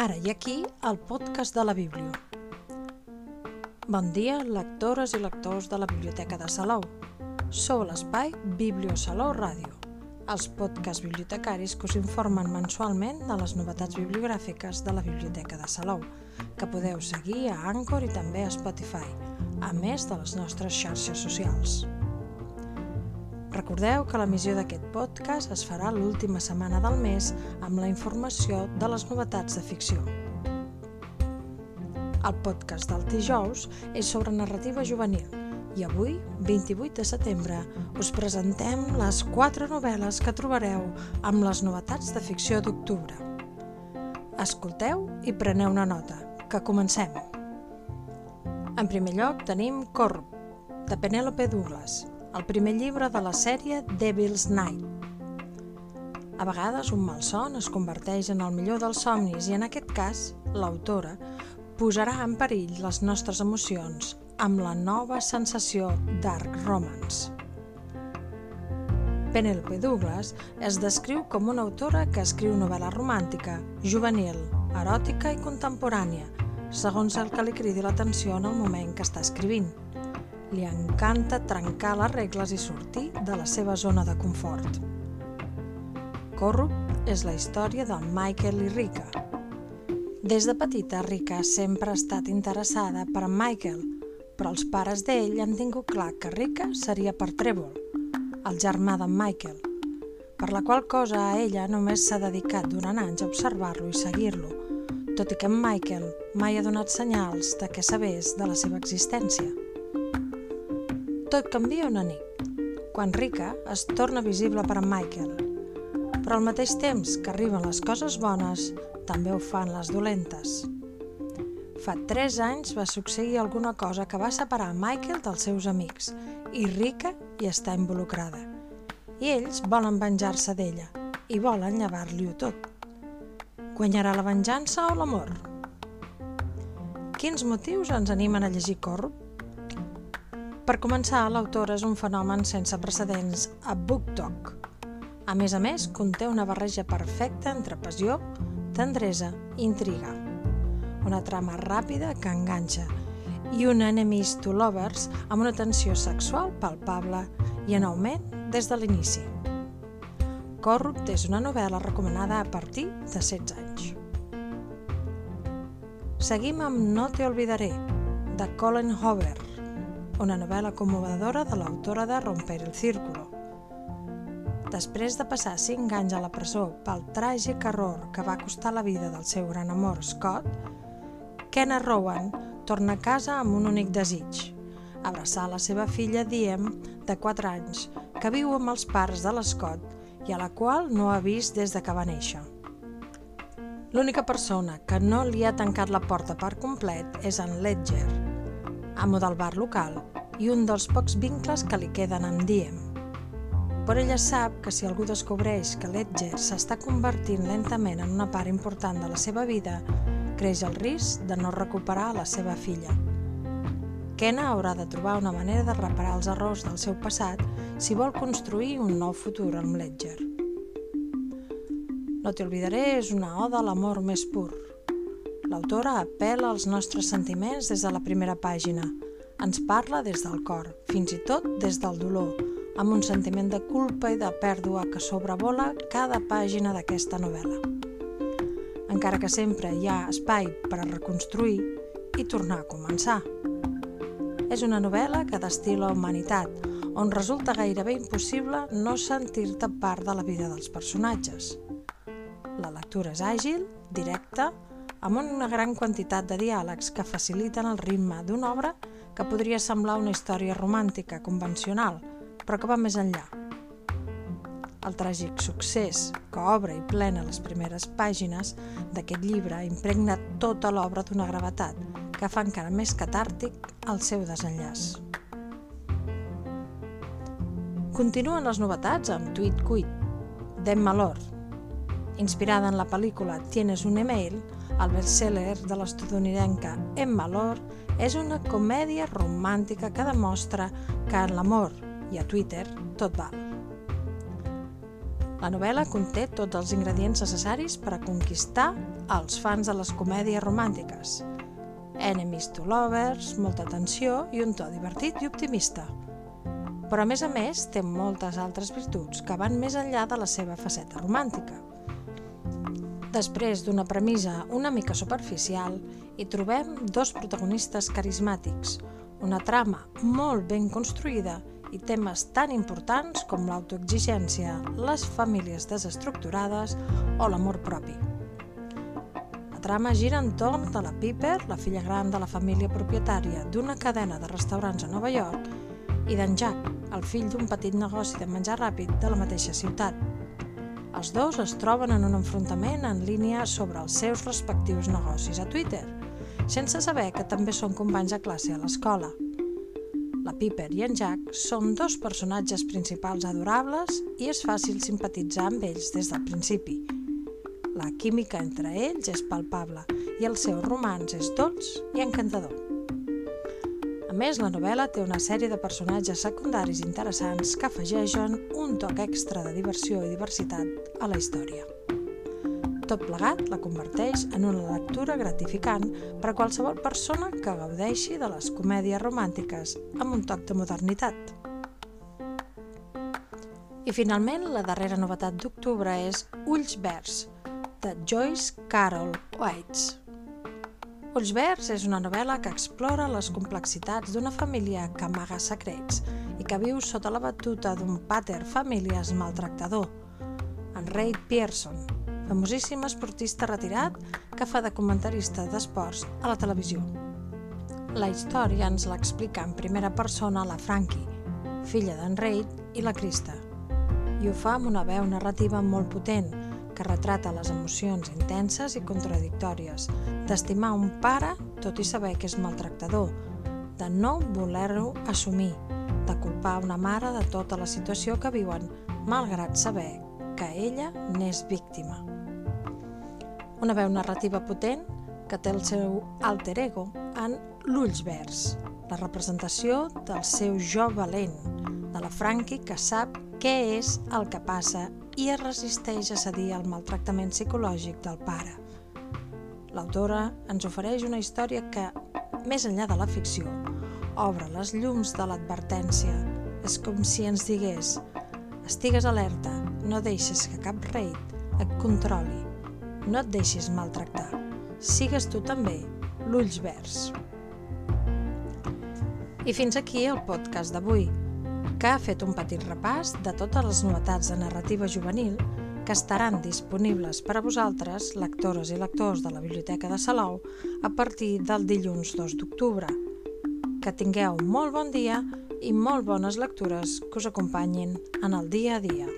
Ara i aquí, el podcast de la Bíblia. Bon dia, lectores i lectors de la Biblioteca de Salou. Sou l'espai Bibliosalou Ràdio, els podcasts bibliotecaris que us informen mensualment de les novetats bibliogràfiques de la Biblioteca de Salou, que podeu seguir a Anchor i també a Spotify, a més de les nostres xarxes socials. Recordeu que l'emissió d'aquest podcast es farà l'última setmana del mes amb la informació de les novetats de ficció. El podcast del dijous és sobre narrativa juvenil i avui, 28 de setembre, us presentem les quatre novel·les que trobareu amb les novetats de ficció d'octubre. Escolteu i preneu una nota, que comencem. En primer lloc tenim Corp, de Penélope Douglas, el primer llibre de la sèrie Devil's Night. A vegades un malson es converteix en el millor dels somnis i en aquest cas, l'autora posarà en perill les nostres emocions amb la nova sensació Dark Romance. Penelope Douglas es descriu com una autora que escriu novel·la romàntica, juvenil, eròtica i contemporània, segons el que li cridi l'atenció en el moment que està escrivint. Li encanta trencar les regles i sortir de la seva zona de confort. Corrup és la història de Michael i Rika. Des de petita, Rika sempre ha estat interessada per Michael, però els pares d'ell han tingut clar que Rika seria per Trevor, el germà d'en Michael, per la qual cosa a ella només s'ha dedicat durant anys a observar-lo i seguir-lo, tot i que en Michael mai ha donat senyals de què sabés de la seva existència. Tot canvia una nit, quan Rika es torna visible per a Michael. Però al mateix temps que arriben les coses bones, també ho fan les dolentes. Fa tres anys va succeir alguna cosa que va separar Michael dels seus amics i Rika hi està involucrada. I ells volen venjar-se d'ella i volen llevar-li-ho tot. Guanyarà la venjança o l'amor? Quins motius ens animen a llegir Corrup? Per començar, l'autora és un fenomen sense precedents a BookTok. A més a més, conté una barreja perfecta entre passió, tendresa i intriga. Una trama ràpida que enganxa i un enemies to lovers amb una tensió sexual palpable i en augment des de l'inici. Corrupt és una novel·la recomanada a partir de 16 anys. Seguim amb No te olvidaré, de Colin Hoover, una novel·la commovedora de l'autora de Romper el Círculo. Després de passar cinc anys a la presó pel tràgic error que va costar la vida del seu gran amor Scott, Kenna Rowan torna a casa amb un únic desig, abraçar la seva filla Diem, de 4 anys, que viu amb els pares de l'Scott i a la qual no ha vist des de que va néixer. L'única persona que no li ha tancat la porta per complet és en Ledger, amo del bar local i un dels pocs vincles que li queden amb Diem. Però ella sap que si algú descobreix que Ledger s'està convertint lentament en una part important de la seva vida, creix el risc de no recuperar la seva filla. Kena haurà de trobar una manera de reparar els errors del seu passat si vol construir un nou futur amb Ledger. No t'hi oblidaré és una oda a l'amor més pur, L'autora apela als nostres sentiments des de la primera pàgina. Ens parla des del cor, fins i tot des del dolor, amb un sentiment de culpa i de pèrdua que sobrevola cada pàgina d'aquesta novel·la. Encara que sempre hi ha espai per a reconstruir i tornar a començar. És una novel·la que destila humanitat, on resulta gairebé impossible no sentir-te part de la vida dels personatges. La lectura és àgil, directa, amb una gran quantitat de diàlegs que faciliten el ritme d'una obra que podria semblar una història romàntica convencional, però que va més enllà. El tràgic succés que obre i plena les primeres pàgines d'aquest llibre impregna tota l'obra d'una gravetat que fa encara més catàrtic el seu desenllaç. Continuen les novetats amb Tweet Quit, d'Emma Lord. Inspirada en la pel·lícula Tienes un email, el bestseller de l'estadounidenca Emma Lord és una comèdia romàntica que demostra que en l'amor i a Twitter tot val. La novel·la conté tots els ingredients necessaris per a conquistar els fans de les comèdies romàntiques. Enemies to lovers, molta tensió i un to divertit i optimista. Però a més a més té moltes altres virtuts que van més enllà de la seva faceta romàntica. Després d'una premissa una mica superficial, hi trobem dos protagonistes carismàtics, una trama molt ben construïda i temes tan importants com l'autoexigència, les famílies desestructurades o l'amor propi. La trama gira entorn de la Piper, la filla gran de la família propietària d'una cadena de restaurants a Nova York, i d'en Jack, el fill d'un petit negoci de menjar ràpid de la mateixa ciutat. Els dos es troben en un enfrontament en línia sobre els seus respectius negocis a Twitter, sense saber que també són companys de classe a l'escola. La Piper i en Jack són dos personatges principals adorables i és fàcil simpatitzar amb ells des del principi. La química entre ells és palpable i el seu romans és dolç i encantador. A més, la novel·la té una sèrie de personatges secundaris interessants que afegeixen un toc extra de diversió i diversitat a la història. Tot plegat la converteix en una lectura gratificant per a qualsevol persona que gaudeixi de les comèdies romàntiques amb un toc de modernitat. I finalment, la darrera novetat d'octubre és Ulls Verds, de Joyce Carol Oates. Ulls Verds és una novel·la que explora les complexitats d'una família que amaga secrets i que viu sota la batuta d'un pater famílies maltractador, en Ray Pearson, famosíssim esportista retirat que fa de comentarista d'esports a la televisió. La història ens l'explica en primera persona la Frankie, filla d'en Reid i la Krista, i ho fa amb una veu narrativa molt potent que retrata les emocions intenses i contradictòries d'estimar un pare tot i saber que és maltractador, de no voler-ho assumir, de culpar una mare de tota la situació que viuen, malgrat saber que ella n'és víctima. Una veu narrativa potent que té el seu alter ego en l'Ulls Verds, la representació del seu jo valent, de la Frankie que sap què és el que passa i es resisteix a cedir al maltractament psicològic del pare. L'autora ens ofereix una història que, més enllà de la ficció, obre les llums de l'advertència. És com si ens digués estigues alerta, no deixes que cap rei et controli no et deixis maltractar. Sigues tu també l'ulls verds. I fins aquí el podcast d'avui, que ha fet un petit repàs de totes les novetats de narrativa juvenil que estaran disponibles per a vosaltres, lectores i lectors de la Biblioteca de Salou, a partir del dilluns 2 d'octubre. Que tingueu molt bon dia i molt bones lectures que us acompanyin en el dia a dia.